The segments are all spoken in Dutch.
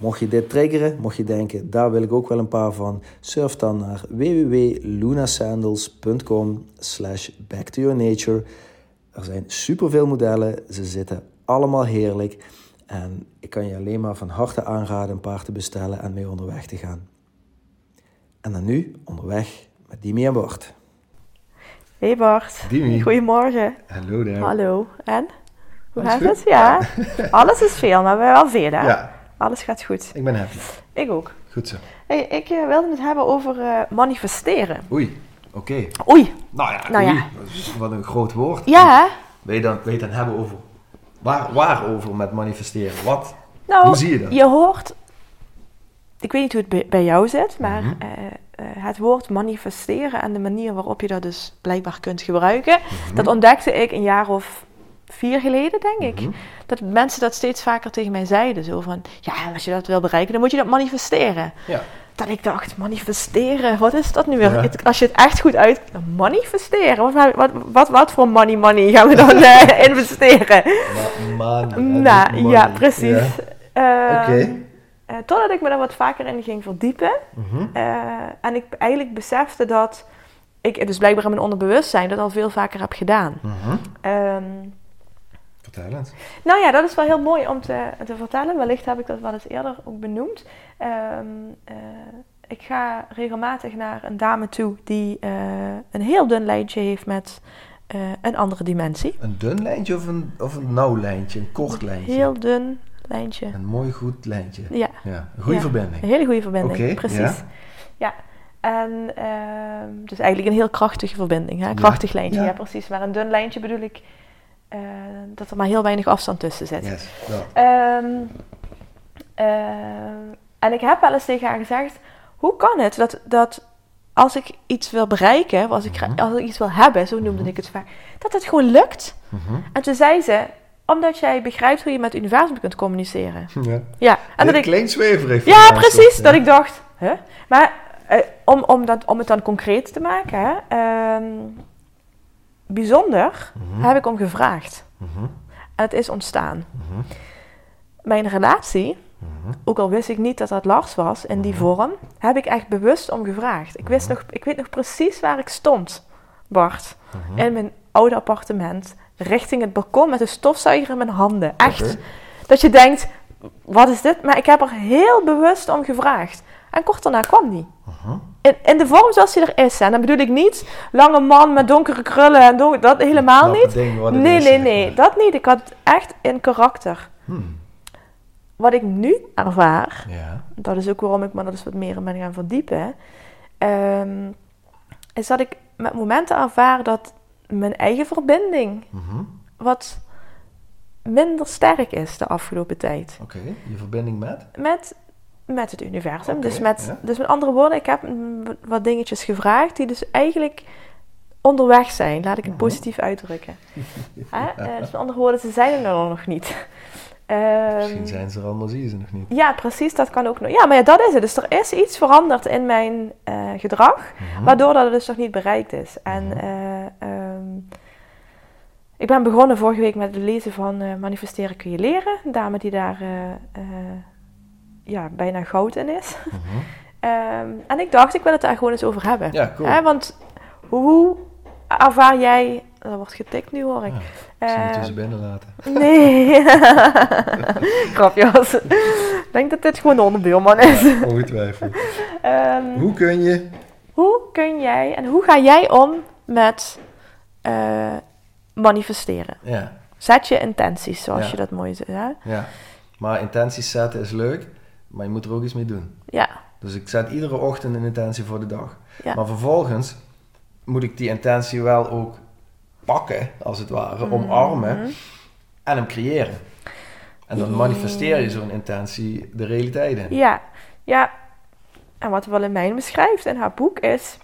mocht je dit triggeren, mocht je denken, daar wil ik ook wel een paar van, surf dan naar www.lunasandals.com slash back to your nature. Er zijn superveel modellen, ze zitten allemaal heerlijk en ik kan je alleen maar van harte aanraden een paar te bestellen en mee onderweg te gaan. En dan nu onderweg met Dimi en Bart. Hey Bart. Dimi. Goedemorgen. Hallo daar. Hallo. En? Hoe gaat het? Ja. Alles is veel, maar we hebben wel veel hè? Ja, Alles gaat goed. ik ben happy. Ik ook. Goed zo. Hey, ik eh, wilde het hebben over eh, manifesteren. Oei, oké. Oei. Nou ja, Nou oei, wat een groot woord. Ja? Wil je dan, wil je het dan hebben over... Waar, waarover met manifesteren? Wat? Nou, Hoe zie je dat? Je hoort, ik weet niet hoe het bij- jou zit, maar Mhm. eh, het woord manifesteren en de manier waarop je dat dus blijkbaar kunt gebruiken, Mhm. dat ontdekte ik een jaar of vier geleden, denk ik. Mhm. Dat mensen dat steeds vaker tegen mij zeiden. Zo van, ja, als je dat wil bereiken, dan moet je dat manifesteren. Ja. Dat ik dacht, manifesteren, wat is dat nu weer? Ja. Het- Als je het echt goed uit... Manifesteren? Wat, wat, wat, wat voor money money gaan we dan eh, investeren? Ma Nou, ja, precies. Ja. Ehm, Oké. eh, totdat ik me daar wat vaker in ging verdiepen. Mhm. Eh, en ik eigenlijk besefte dat ik dus blijkbaar in mijn onderbewustzijn dat al veel vaker heb gedaan. Mhm. Ehm, nou ja, dat is wel heel mooi om te, te vertellen. Wellicht heb ik dat wel eens eerder ook benoemd. Ehm, eh, ik ga regelmatig naar een dame toe die eh, een heel dun lijntje heeft met eh, een andere dimensie. Een dun lijntje of een, of een nauw lijntje? Een kort lijntje? Heel dun lijntje. Een mooi goed lijntje. Ja, Ja, een goede Ja. verbinding. een hele goede verbinding. Precies. ja. Ja. En ehm, dus eigenlijk een heel krachtige verbinding. Hè? Een Ja, krachtig lijntje, ja. ja. precies. Maar een dun lijntje bedoel ik eh, dat er maar heel weinig afstand tussen zit. Yes. Ja. Ehm, ehm, en ik heb wel eens tegen haar gezegd: hoe kan het dat, dat als ik iets wil bereiken, als ik, Mhm. als ik iets wil hebben, zo noemde ik het vaak, dat het gewoon lukt? Mhm. En toen zei ze: omdat jij begrijpt hoe je met het universum kunt communiceren. Ja. Ja, en dat ik. klinkt zweverig. Ja, mensen. precies. Ja. Dat ik dacht, hè? Maar eh, om, om, dat, om het dan concreet te maken, hè, ehm, bijzonder Mhm. heb ik om gevraagd. Mhm. En het is ontstaan. Mhm. Mijn relatie, ook al wist ik niet dat dat Lars was in die vorm, heb ik echt bewust om gevraagd. Ik, wist nog, ik weet nog precies waar ik stond, Bart. In mijn oude appartement, richting het balkon met een stofzuiger in mijn handen. Echt. Dat je denkt, wat is dit? Maar ik heb er heel bewust om gevraagd. En kort daarna kwam die. Mhm. In, in de vorm zoals hij er is. En dan bedoel ik niet lange man met donkere krullen en donker, dat helemaal Knappe niet. ding Nee, is, nee, nee, dat niet. Ik had echt in karakter. Hmm. Wat ik nu ervaar, Ja. dat is ook waarom ik me er dus wat meer in ben gaan verdiepen, ehm, is dat ik met momenten ervaar dat mijn eigen verbinding Mhm. wat minder sterk is de afgelopen tijd. Oké, je verbinding met? Met, met het universum. Dus, met, ja. dus met andere woorden, ik heb wat dingetjes gevraagd die dus eigenlijk onderweg zijn. Laat ik het Mhm. positief uitdrukken. Hè? Eh, dus met andere woorden, ze zijn er nog niet. Ehm, Misschien zijn ze er al, maar zie je ze nog niet. Ja, precies, dat kan ook nog. Ja, maar ja, dat is het. Dus er is iets veranderd in mijn eh, gedrag, Mhm. waardoor dat het dus nog niet bereikt is. En Mhm. eh, ehm, ik ben begonnen vorige week met het lezen van Manifesteren kun je leren. Een dame die daar ja, bijna goud in is. Mhm. Ehm, en ik dacht, ik wil het daar gewoon eens over hebben. Ja, cool. Hè, want hoe ervaar jij... Er wordt getikt nu hoor ik. Ja, Ik zal het Eh, tussen binnen laten. nee. Grapjes. Ik denk dat dit gewoon de onderbuurman is. Ongetwijfeld. Ehm, Hoe kun je... hoe kun jij en hoe ga jij om met eh, manifesteren? Ja, Zet je intenties, zoals je dat mooi zegt. Ja. Maar intenties zetten is leuk, maar je moet er ook iets mee doen. Ja, Dus ik zet iedere ochtend een intentie voor de dag. Ja. Maar vervolgens moet ik die intentie wel ook pakken, als het ware, Mhm. omarmen en hem creëren. En dan manifesteer je zo'n intentie de realiteit in. ja, ja. En wat Willemijn beschrijft in haar boek is...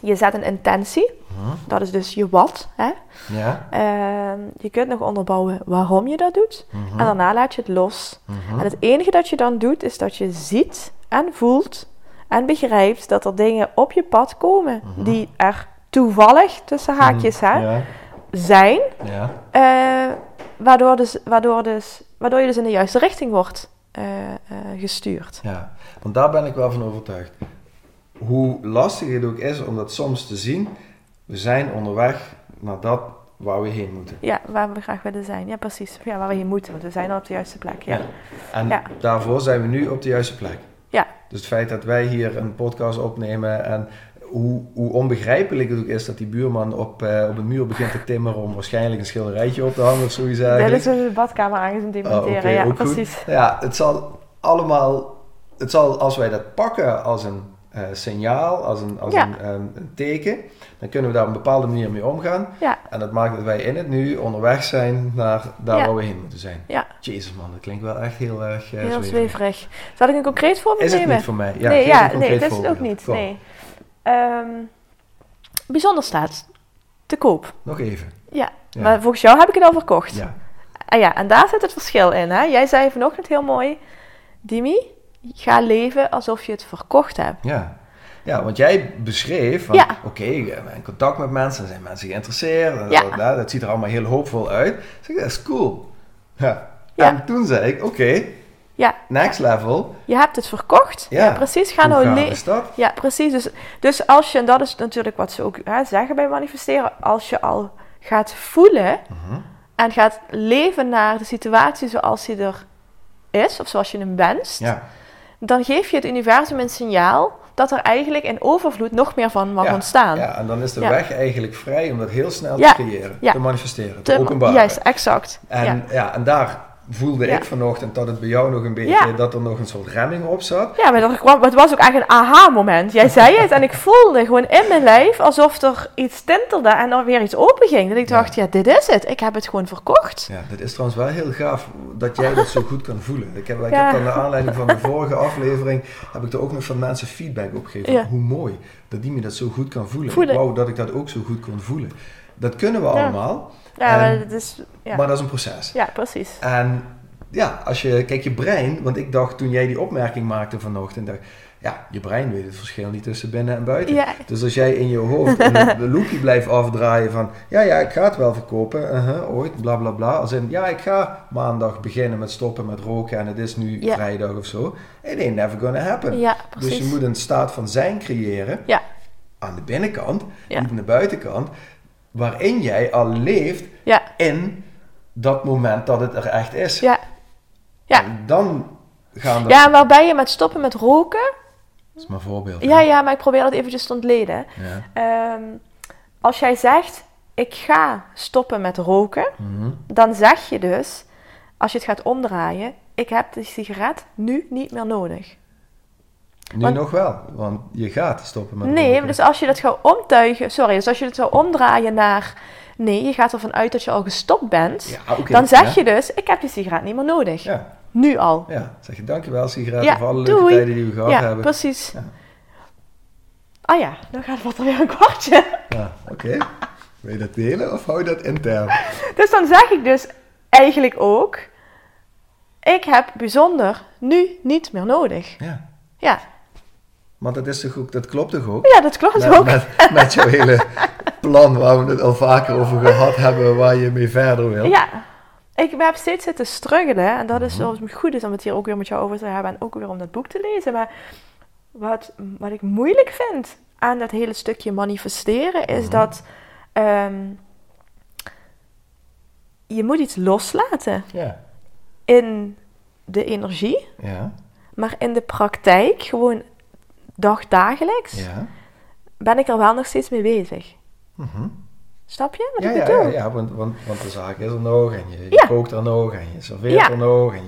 Je zet een intentie. Mhm. Dat is dus je wat. Hè? Ja. Ehm, je kunt nog onderbouwen waarom je dat doet. Mhm. En daarna laat je het los. Mhm. En het enige dat je dan doet, is dat je ziet en voelt en begrijpt dat er dingen op je pad komen die er toevallig, tussen haakjes, hè. Ja. zijn, Ja. eh, waardoor, dus, waardoor, dus, waardoor je dus in de juiste richting wordt eh, eh, gestuurd. Ja, want daar ben ik wel van overtuigd. Hoe lastig het ook is om dat soms te zien, we zijn onderweg naar dat waar we heen moeten. Ja, waar we graag willen zijn. Ja, precies. Ja, waar we heen moeten, want we zijn al op de juiste plek. Ja, En Ja. daarvoor zijn we nu op de juiste plek. ja. Dus het feit dat wij hier een podcast opnemen en hoe, hoe onbegrijpelijk het ook is dat die buurman op, eh, op een muur begint te timmeren om waarschijnlijk een schilderijtje op te hangen of zoiets eigenlijk. is de badkamer aangezien Oh, demonteren. oké, ja, goed. precies. Ja, het zal allemaal, het zal, als wij dat pakken als een eh, signaal, als, een, als Ja. een, ehm, een teken, dan kunnen we daar op een bepaalde manier mee omgaan. Ja, En dat maakt dat wij in het nu onderweg zijn naar daar Ja. waar we heen moeten zijn. ja. Jezus man, dat klinkt wel echt heel erg uh, heel zweverig. Zal ik een concreet voorbeeld Is het nemen? niet voor mij? Ja, nee, ja, nee, dat is het ook niet. Kom, Nee. Ehm, bijzonder staat te koop. Nog even. Ja. Ja. maar volgens jou heb ik het al verkocht. Ja. En ja, en daar zit het verschil in. Hè? Jij zei vanochtend heel mooi, Dimi, ga leven alsof je het verkocht hebt. Ja. Ja, want jij beschreef van, Ja. oké, ik ben in contact met mensen, er zijn mensen geïnteresseerd, Ja. dat, dat, dat ziet er allemaal heel hoopvol uit. Ik zeg, dat is cool. Ja. Ja. En toen zei ik, oké, Ja, next level, je hebt het verkocht. Ja. precies. Ga nou leven. Ja, precies. Dus, dus als je, en dat is natuurlijk wat ze ook hè, zeggen bij manifesteren, als je al gaat voelen Mhm. en gaat leven naar de situatie zoals die er is, of zoals je hem wenst, Ja. Dan geef je het universum een signaal dat er eigenlijk in overvloed nog meer van mag ja. ontstaan. Ja, en dan is de Ja. weg eigenlijk vrij om dat heel snel te creëren, te manifesteren, te, Te- openbaren. Juist, exact. En, ja. en daar voelde Ja. ik vanochtend dat het bij jou nog een beetje, Ja. dat er nog een soort remming op zat. Ja, maar kwam, het was ook echt een aha-moment. Jij zei het en ik voelde gewoon in mijn lijf alsof er iets tintelde en er weer iets open ging. Dat ik dacht, ja, dit is het. Ik heb het gewoon verkocht. Ja, dit is trouwens wel heel gaaf dat jij dat zo goed kan voelen. Ik heb, ik Ja. heb dan naar aanleiding van de vorige aflevering, heb ik er ook nog van mensen feedback op gegeven. Ja. Hoe mooi dat die me dat zo goed kan voelen. Voelen. Ik wou dat ik dat ook zo goed kon voelen. Dat kunnen we Ja. allemaal, Ja, En- maar het is... Ja, maar dat is een proces. ja precies. En ja, als je, kijk, je brein, want ik dacht toen jij die opmerking maakte vanochtend, dacht, ja, je brein weet het verschil niet tussen binnen en buiten. Ja, Dus als jij in je hoofd een, de loopje blijft afdraaien van, ja, ja, ik ga het wel verkopen, uh-huh, ooit, bla bla bla. Als in, ja, ik ga maandag beginnen met stoppen met roken en het is nu Ja. vrijdag of zo. It ain't never gonna happen. ja dus je moet een staat van zijn creëren, Ja. aan de binnenkant, niet aan de buitenkant, waarin jij al leeft in dat moment dat het er echt is. ja. Ja. En dan gaan er... Ja, waarbij je met stoppen met roken... Dat is maar een voorbeeld. hè? Ja, ja, maar ik probeer dat eventjes te ontleden. Ja. Ehm, als jij zegt, ik ga stoppen met roken, Mhm. dan zeg je dus, als je het gaat omdraaien, ik heb die sigaret nu niet meer nodig. Nu Want- nog wel, want je gaat stoppen met Nee, roken. dus als je dat gaat omtuigen, sorry, dus als je het zou omdraaien naar, nee, je gaat ervan uit dat je al gestopt bent, Ja, dan zeg ja. je dus, ik heb die sigaret niet meer nodig. Ja, Nu al. ja. Zeg je dankjewel sigaretten Ja, voor alle leuke doei. tijden die we gehad ja, hebben. precies. Ja. Ah ja, dan gaat wat er weer een kwartje. Ja, oké. Wil je dat delen of hou je dat intern? Dus dan zeg ik dus eigenlijk ook, ik heb bijzonder nu niet meer nodig. Ja. Ja, Want dat, is toch ook, dat klopt toch ook? ja dat klopt Met, ook. met, met jouw hele plan waar we het al vaker over gehad hebben, waar je mee verder wil. Ja, ik heb steeds zitten struggelen. En dat is Mhm. zoals het goed is om het hier ook weer met jou over te hebben. En ook weer om dat boek te lezen. Maar wat, wat ik moeilijk vind aan dat hele stukje manifesteren... is Mhm. dat ehm, je moet iets loslaten Ja. in de energie. Ja. Maar in de praktijk, gewoon dagdagelijks, Ja. ben ik er wel nog steeds mee bezig. Mhm. Snap je wat Ja, ik ja, bedoel? ja, ja, want, want, want de zaak is er nog en je, kookt er nog en je serveert er nog en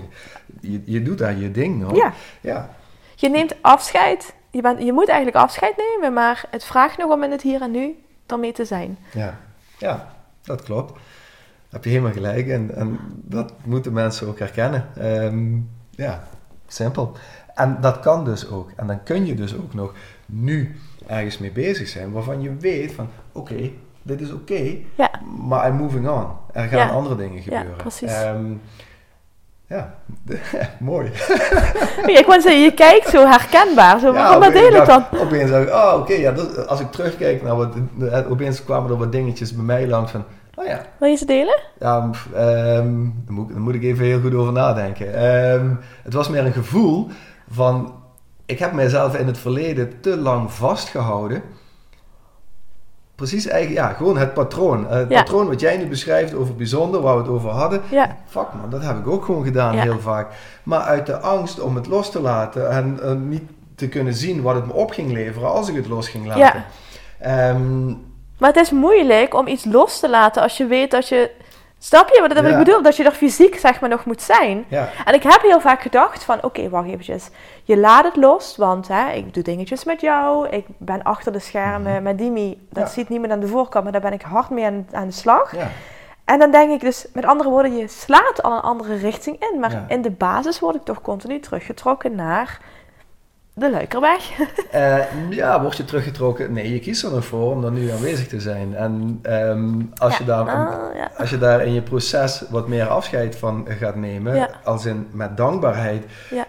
je, je, je doet daar je ding nog. Ja. Ja. Je neemt afscheid. Je, bent, je moet eigenlijk afscheid nemen, maar het vraagt nog om in het hier en nu ermee te zijn. Ja, ja dat klopt. Heb je helemaal gelijk en, en dat moeten mensen ook herkennen. Ehm, ja, simpel. En dat kan dus ook. En dan kun je dus ook nog nu ergens mee bezig zijn waarvan je weet van oké, dit is oké, Ja, maar I'm moving on. Er gaan Ja. andere dingen Ja, gebeuren. precies. Ehm, ja, mooi. ik wou zeggen, je kijkt zo herkenbaar. Zo, wat deel ik dan? Opeens dacht ik, oh oké, ja, dat- als ik terugkijk naar wat, eh, opeens kwamen er wat dingetjes bij mij langs van, oh ja, Wil je ze delen? ja, pff, ehm, daar, moet, ik- daar moet ik even heel goed over nadenken. Ehm, het was meer een gevoel van, ik heb mijzelf in het verleden te lang vastgehouden. Precies eigenlijk, ja, gewoon het patroon. Eh, Het Ja. patroon wat jij nu beschrijft over bijzonder, waar we het over hadden. Ja, Fuck man, dat heb ik ook gewoon gedaan Ja. heel vaak. Maar uit de angst om het los te laten en eh, niet te kunnen zien wat het me op ging leveren als ik het los ging laten. Ja. Ehm, maar het is moeilijk om iets los te laten als je weet dat je... Snap je wat Ja. ik bedoel? Dat je er fysiek zeg maar nog moet zijn. ja, En ik heb heel vaak gedacht van, oké, wacht eventjes. Je laat het los, want hè, ik doe dingetjes met jou. Ik ben achter de schermen met Dimi. Dat. Ja. ziet niemand aan de voorkant, maar daar ben ik hard mee aan, aan de slag. ja, En dan denk ik dus, met andere woorden, je slaat al een andere richting in. Maar in de basis word ik toch continu teruggetrokken naar de Luikerweg. Eh, ja, word je teruggetrokken? Nee, je kiest er nog voor om er nu aanwezig te zijn. En ehm, als, Ja. je daar, Ah, ja. als je daar in je proces wat meer afscheid van gaat nemen, Ja. als in met dankbaarheid Ja.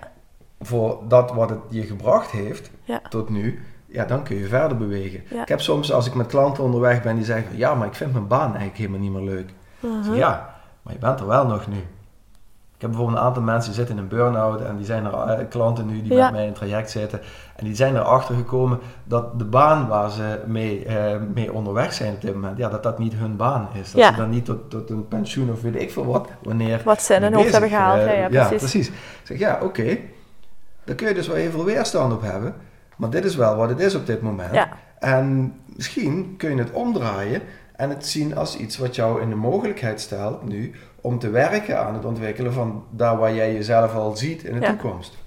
voor dat wat het je gebracht heeft tot nu, ja, dan kun je verder bewegen. Ik heb soms, als ik met klanten onderweg ben, die zeggen, ja, maar ik vind mijn baan eigenlijk helemaal niet meer leuk. Mhm. ja, maar je bent er wel nog nu. Ik heb bijvoorbeeld een aantal mensen die zitten in een burn-out en die zijn er, eh, klanten nu die Ja. met mij in traject zitten. En die zijn erachter gekomen dat de baan waar ze mee, eh, mee onderweg zijn op dit moment, ja, dat dat niet hun baan is. Dat Ja. ze dan niet tot, tot een pensioen of weet ik veel wat, wanneer Wat ze in hun hoofd hebben gehaald. eh, ja, ja, precies. Ik zeg, ja, oké. Daar kun je dus wel heel veel weerstand op hebben. Maar dit is wel wat het is op dit moment. Ja. En misschien kun je het omdraaien en het zien als iets wat jou in de mogelijkheid stelt nu om te werken aan het ontwikkelen van daar waar jij jezelf al ziet in de Ja. toekomst.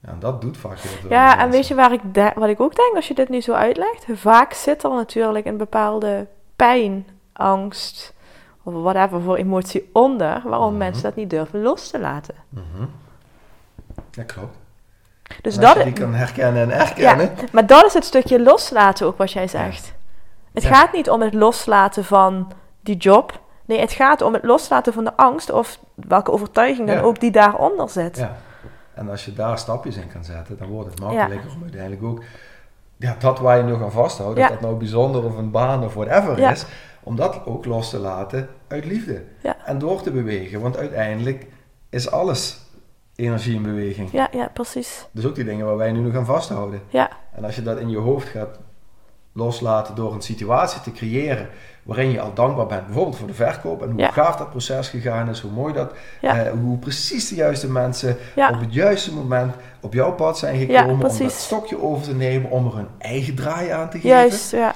Ja, en dat doet vaak heel veel. Ja, mensen. en weet je waar ik de- wat ik ook denk als je dit nu zo uitlegt? Vaak zit er natuurlijk een bepaalde pijn, angst of whatever voor emotie onder, waarom Mhm. mensen dat niet durven los te laten. Mhm. Ja, klopt. Dus dat, je die kan herkennen en erkennen. ja, maar dat is het stukje loslaten ook wat jij zegt. Het Ja. gaat niet om het loslaten van die job. Nee, het gaat om het loslaten van de angst of welke overtuiging dan Ja. ook die daaronder zit. Ja. En als je daar stapjes in kan zetten, dan wordt het makkelijker om uiteindelijk ook ja, dat waar je nog aan vasthoudt, of dat nou bijzonder of een baan of whatever is, om dat ook los te laten uit liefde. Ja. En door te bewegen, want uiteindelijk is alles energie in beweging. Ja, ja, precies. Dus ook die dingen waar wij nu nog aan vasthouden. Ja, En als je dat in je hoofd gaat loslaten door een situatie te creëren waarin je al dankbaar bent, bijvoorbeeld voor de verkoop en hoe Ja. gaaf dat proces gegaan is, hoe mooi dat, Ja. eh, hoe precies de juiste mensen Ja. op het juiste moment op jouw pad zijn gekomen om dat stokje over te nemen, om er hun eigen draai aan te geven. juist, ja.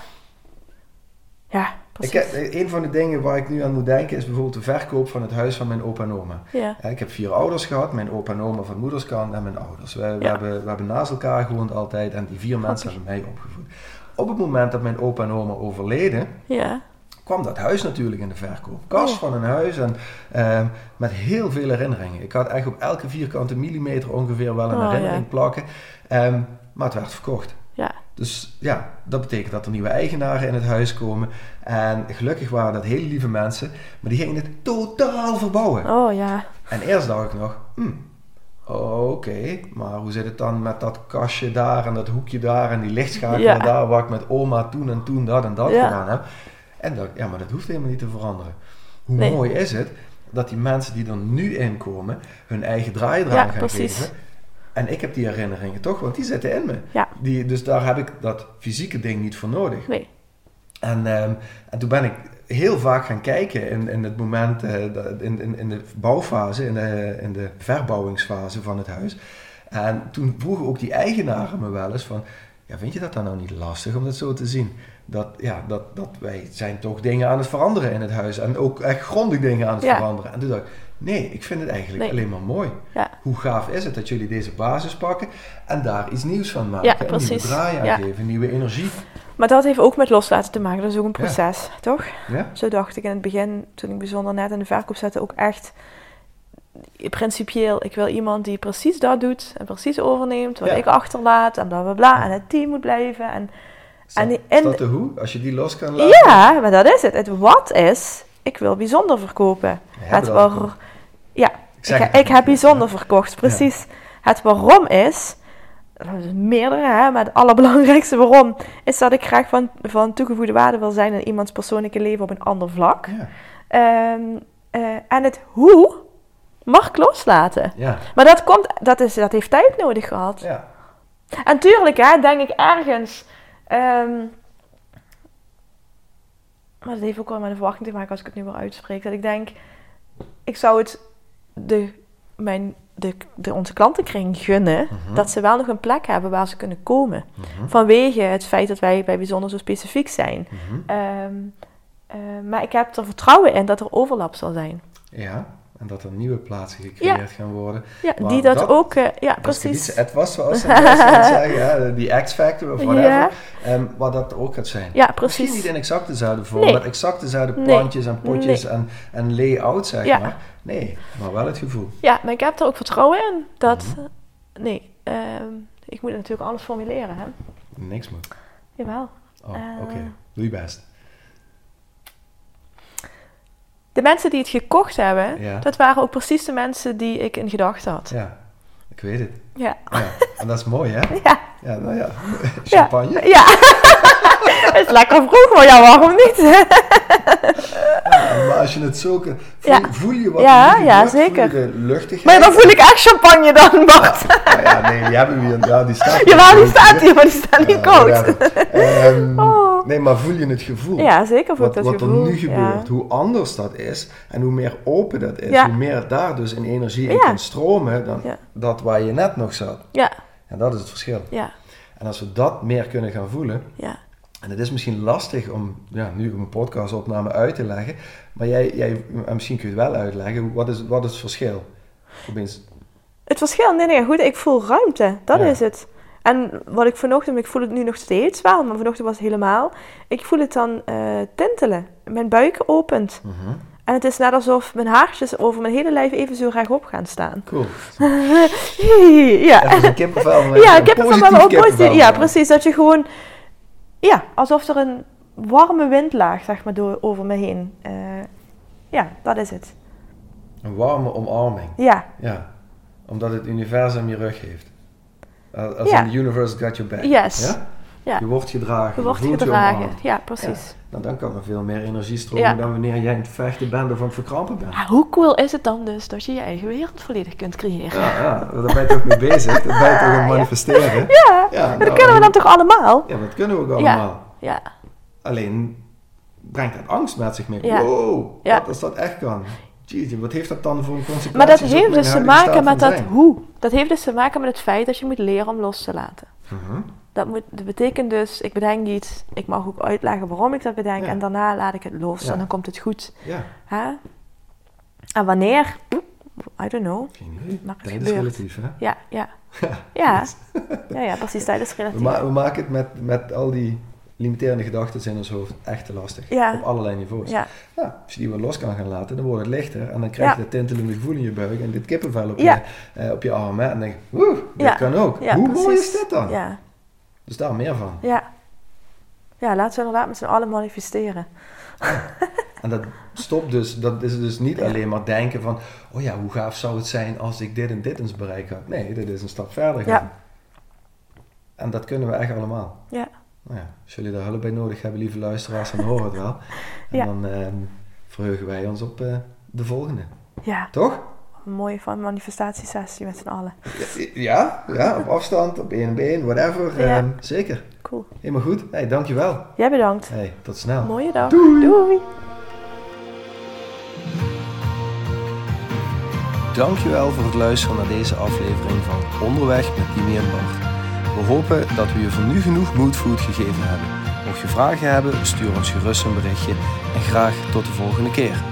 Ja, Ik, heb- een van de dingen waar ik nu aan moet denken is bijvoorbeeld de verkoop van het huis van mijn opa en oma. Ja, Ik heb vier ouders gehad, mijn opa en oma van moederskant en mijn ouders. We, we Ja. hebben, we hebben naast elkaar gewoond altijd en die vier mensen hebben mij opgevoed. Op het moment dat mijn opa en oma overleden, ja, kwam dat huis natuurlijk in de verkoop. Kast van een huis en ehm, met heel veel herinneringen. Ik had echt op elke vierkante millimeter ongeveer wel een Oh, herinnering ja. plakken. Ehm, maar het werd verkocht. ja. Dus ja, dat betekent dat er nieuwe eigenaren in het huis komen. En gelukkig waren dat hele lieve mensen, maar die gingen het totaal verbouwen. Oh ja, En eerst dacht ik nog, hmm, Oh, Oké, maar hoe zit het dan met dat kastje daar en dat hoekje daar en die lichtschakelaar Ja. daar waar ik met oma toen en toen dat en dat Ja. gedaan heb? En dat, ja, maar dat hoeft helemaal niet te veranderen. Hoe Nee. mooi is het dat die mensen die er nu in komen hun eigen draai eraan Ja, gaan precies. geven. En ik heb die herinneringen toch, want die zitten in me. Ja. Die, dus daar heb ik dat fysieke ding niet voor nodig. Nee. En, ehm, en toen ben ik heel vaak gaan kijken in, in het moment, eh, in, in, in de bouwfase, in de, in de verbouwingsfase van het huis. En toen vroegen ook die eigenaren me wel eens van, ja, vind je dat dan nou niet lastig om dat zo te zien? Dat, ja, dat, dat wij zijn toch dingen aan het veranderen in het huis en ook echt grondig dingen aan het Ja. veranderen. En toen dacht ik, nee, ik vind het eigenlijk Nee. alleen maar mooi. Ja. Hoe gaaf is het dat jullie deze basis pakken en daar iets nieuws van maken? Ja, een nieuwe draai aan geven, nieuwe energie. Maar dat heeft ook met loslaten te maken. Dat is ook een proces, toch? Ja? Zo dacht ik in het begin, toen ik bijzonder net in de verkoop zette, ook echt principieel. Ik wil iemand die precies dat doet en precies overneemt wat Ja. ik achterlaat en bla bla bla. En het team moet blijven. En, Is dat, En die- en- dat de hoe? Als je die los kan laten? ja, maar dat is het. Het wat is, ik wil bijzonder verkopen. Het waar, ja, Ik ik, zeg het ik niet. heb bijzonder verkocht, precies. Het waarom is meerdere, hè, maar het allerbelangrijkste waarom, is dat ik graag van, van toegevoegde waarde wil zijn in iemands persoonlijke leven op een ander vlak. Ja, Ehm, eh, en het hoe mag ik loslaten. ja, Maar dat, komt, dat, is, dat heeft tijd nodig gehad. ja. En tuurlijk, hè, denk ik ergens. ehm, maar dat heeft ook wel met de verwachting te maken als ik het nu weer uitspreek. Dat ik denk, ik zou het de, mijn, de, de, onze klantenkring gunnen. Mhm. Dat ze wel nog een plek hebben waar ze kunnen komen. Mhm. Vanwege het feit dat wij bij bijzonder zo specifiek zijn. Mhm. Ehm, eh, maar ik heb er vertrouwen in dat er overlap zal zijn. Ja, en dat er nieuwe plaatsen gecreëerd gaan worden. Ja, Maar die dat, dat- ook, eh, ja, precies. Het was zoals ze zeggen, die X-factor of whatever. Ja. ehm, wat dat ook gaat zijn. Ja, Misschien precies. niet in exact dezelfde vorm, Nee. met exact dezelfde Nee. plantjes en potjes en, en layout, zeg Ja. maar. Nee, maar wel het gevoel. Ja, maar ik heb er ook vertrouwen in dat. Mhm. Nee, ehm, ik moet natuurlijk alles formuleren, hè? Niks moet. Jawel. Oh, Eh. oké. Doe je best. De mensen die het gekocht hebben, Ja. dat waren ook precies de mensen die ik in gedachten had. Ja, ik weet het. Ja. Ja. En dat is mooi, hè? Ja. Ja, nou ja. Champagne. Ja. Het is lekker vroeg, maar ja, waarom niet? Ja, maar als je het zo kan... Voel, Ja. voel je wat Ja, ja, gebeurt? Voel je zeker. de luchtigheid? Maar dan voel ik echt champagne dan, Bart. Ah, ja, nee, die hebben we hier. Ja, die staat hier. Jawel, die staat hier, maar die staat niet Ja, koud. Ehm, Oh. Nee, maar voel je het gevoel? Ja, zeker voel Wat, ik dat wat gevoel. er nu gebeurt, Ja. hoe anders dat is en hoe meer open dat is, Ja. hoe meer daar dus in energie in kan stromen dan dat waar je net nog zat. Ja, En dat is het verschil. ja, En als we dat meer kunnen gaan voelen, ja. en het is misschien lastig om ja, nu op een podcastopname uit te leggen, maar jij, jij en misschien kun je het wel uitleggen, wat is, wat is het verschil? Opeens, Het verschil, nee, nee, goed, ik voel ruimte. Dat Ja. is het. En wat ik vanochtend, ik voel het nu nog steeds wel, maar vanochtend was het helemaal. Ik voel het dan eh, tintelen. Mijn buik opent. mhm, En het is net alsof mijn haartjes over mijn hele lijf even zo rechtop gaan staan. cool. ja. Even een kippenvel. Ja, een kippenvel. positief. Ja, precies. Dat je gewoon, ja, alsof er een warme windlaag, zeg maar, door, over me heen. eh, ja, dat is het. Een warme omarming. Ja, Ja, omdat het universum je rug heeft. Als in the universe got your back. Yes. Ja? Ja. Je wordt gedragen. je wordt je gedragen. Ja, precies. Nou, dan kan er veel meer energie stromen Ja. dan wanneer jij in het vechten bent of aan het verkrampen bent. Hoe cool is het dan dus dat je je eigen wereld volledig kunt creëren? Ja, ja, daar ben je toch mee bezig. Daar ben je toch aan het manifesteren. Ja, Ja, dat nou, kunnen we dan toch allemaal? Ja, dat kunnen we ook allemaal. Ja, Alleen brengt dat angst met zich mee. Wow, wat als dat echt kan? Jeetje, wat heeft dat dan voor een consequentie? maar dat heeft dus te maken met dat zijn? hoe. Dat heeft dus te maken met het feit dat je moet leren om los te laten. Mhm. Dat, moet, dat betekent dus, ik bedenk iets, ik mag ook uitleggen waarom ik dat bedenk Ja. en daarna laat ik het los Ja. en dan komt het goed. Ja, Hè? En wanneer? I don't know. Maar het Tijd is relatief, hè? Ja, ja. Ja, ja, ja precies, tijd is We, relatief. ma- we maken het met, met al die limiterende gedachten in ons hoofd echt te lastig. Ja. Op allerlei niveaus. Ja, Ja, als je die weer los kan gaan laten, dan wordt het lichter. En dan krijg je Ja. dat tintelende gevoel in je buik en dit kippenvel op, je, eh, op je arm. Hè? En dan denk je, woe, dit Ja. kan ook. Hoe precies. mooi is dit dan? Ja, Dus daar meer van. ja. Ja, laten we inderdaad met z'n allen manifesteren. En dat stopt dus, dat is dus niet alleen maar denken van, oh ja, hoe gaaf zou het zijn als ik dit en dit eens bereik had. Nee, dit is een stap verder gaan. Ja. En dat kunnen we echt allemaal. Ja. Nou ja, als jullie daar hulp bij nodig hebben, lieve luisteraars, dan horen we het wel. En Ja. dan ehm, verheugen wij ons op eh, de volgende. Ja, Toch? een mooie van manifestatiesessie met z'n allen. Ja, ja, op afstand, op één been, whatever. Ja. ehm, zeker. Cool. Helemaal goed. Hey, dankjewel. Jij bedankt. Hey, tot snel. Mooie dag. Doei. Doei. Dankjewel voor het luisteren naar deze aflevering van Onderweg met Dimi en Bart. We hopen dat we je voor nu genoeg moodfood gegeven hebben. Mocht je vragen hebben, stuur ons gerust een berichtje en graag tot de volgende keer.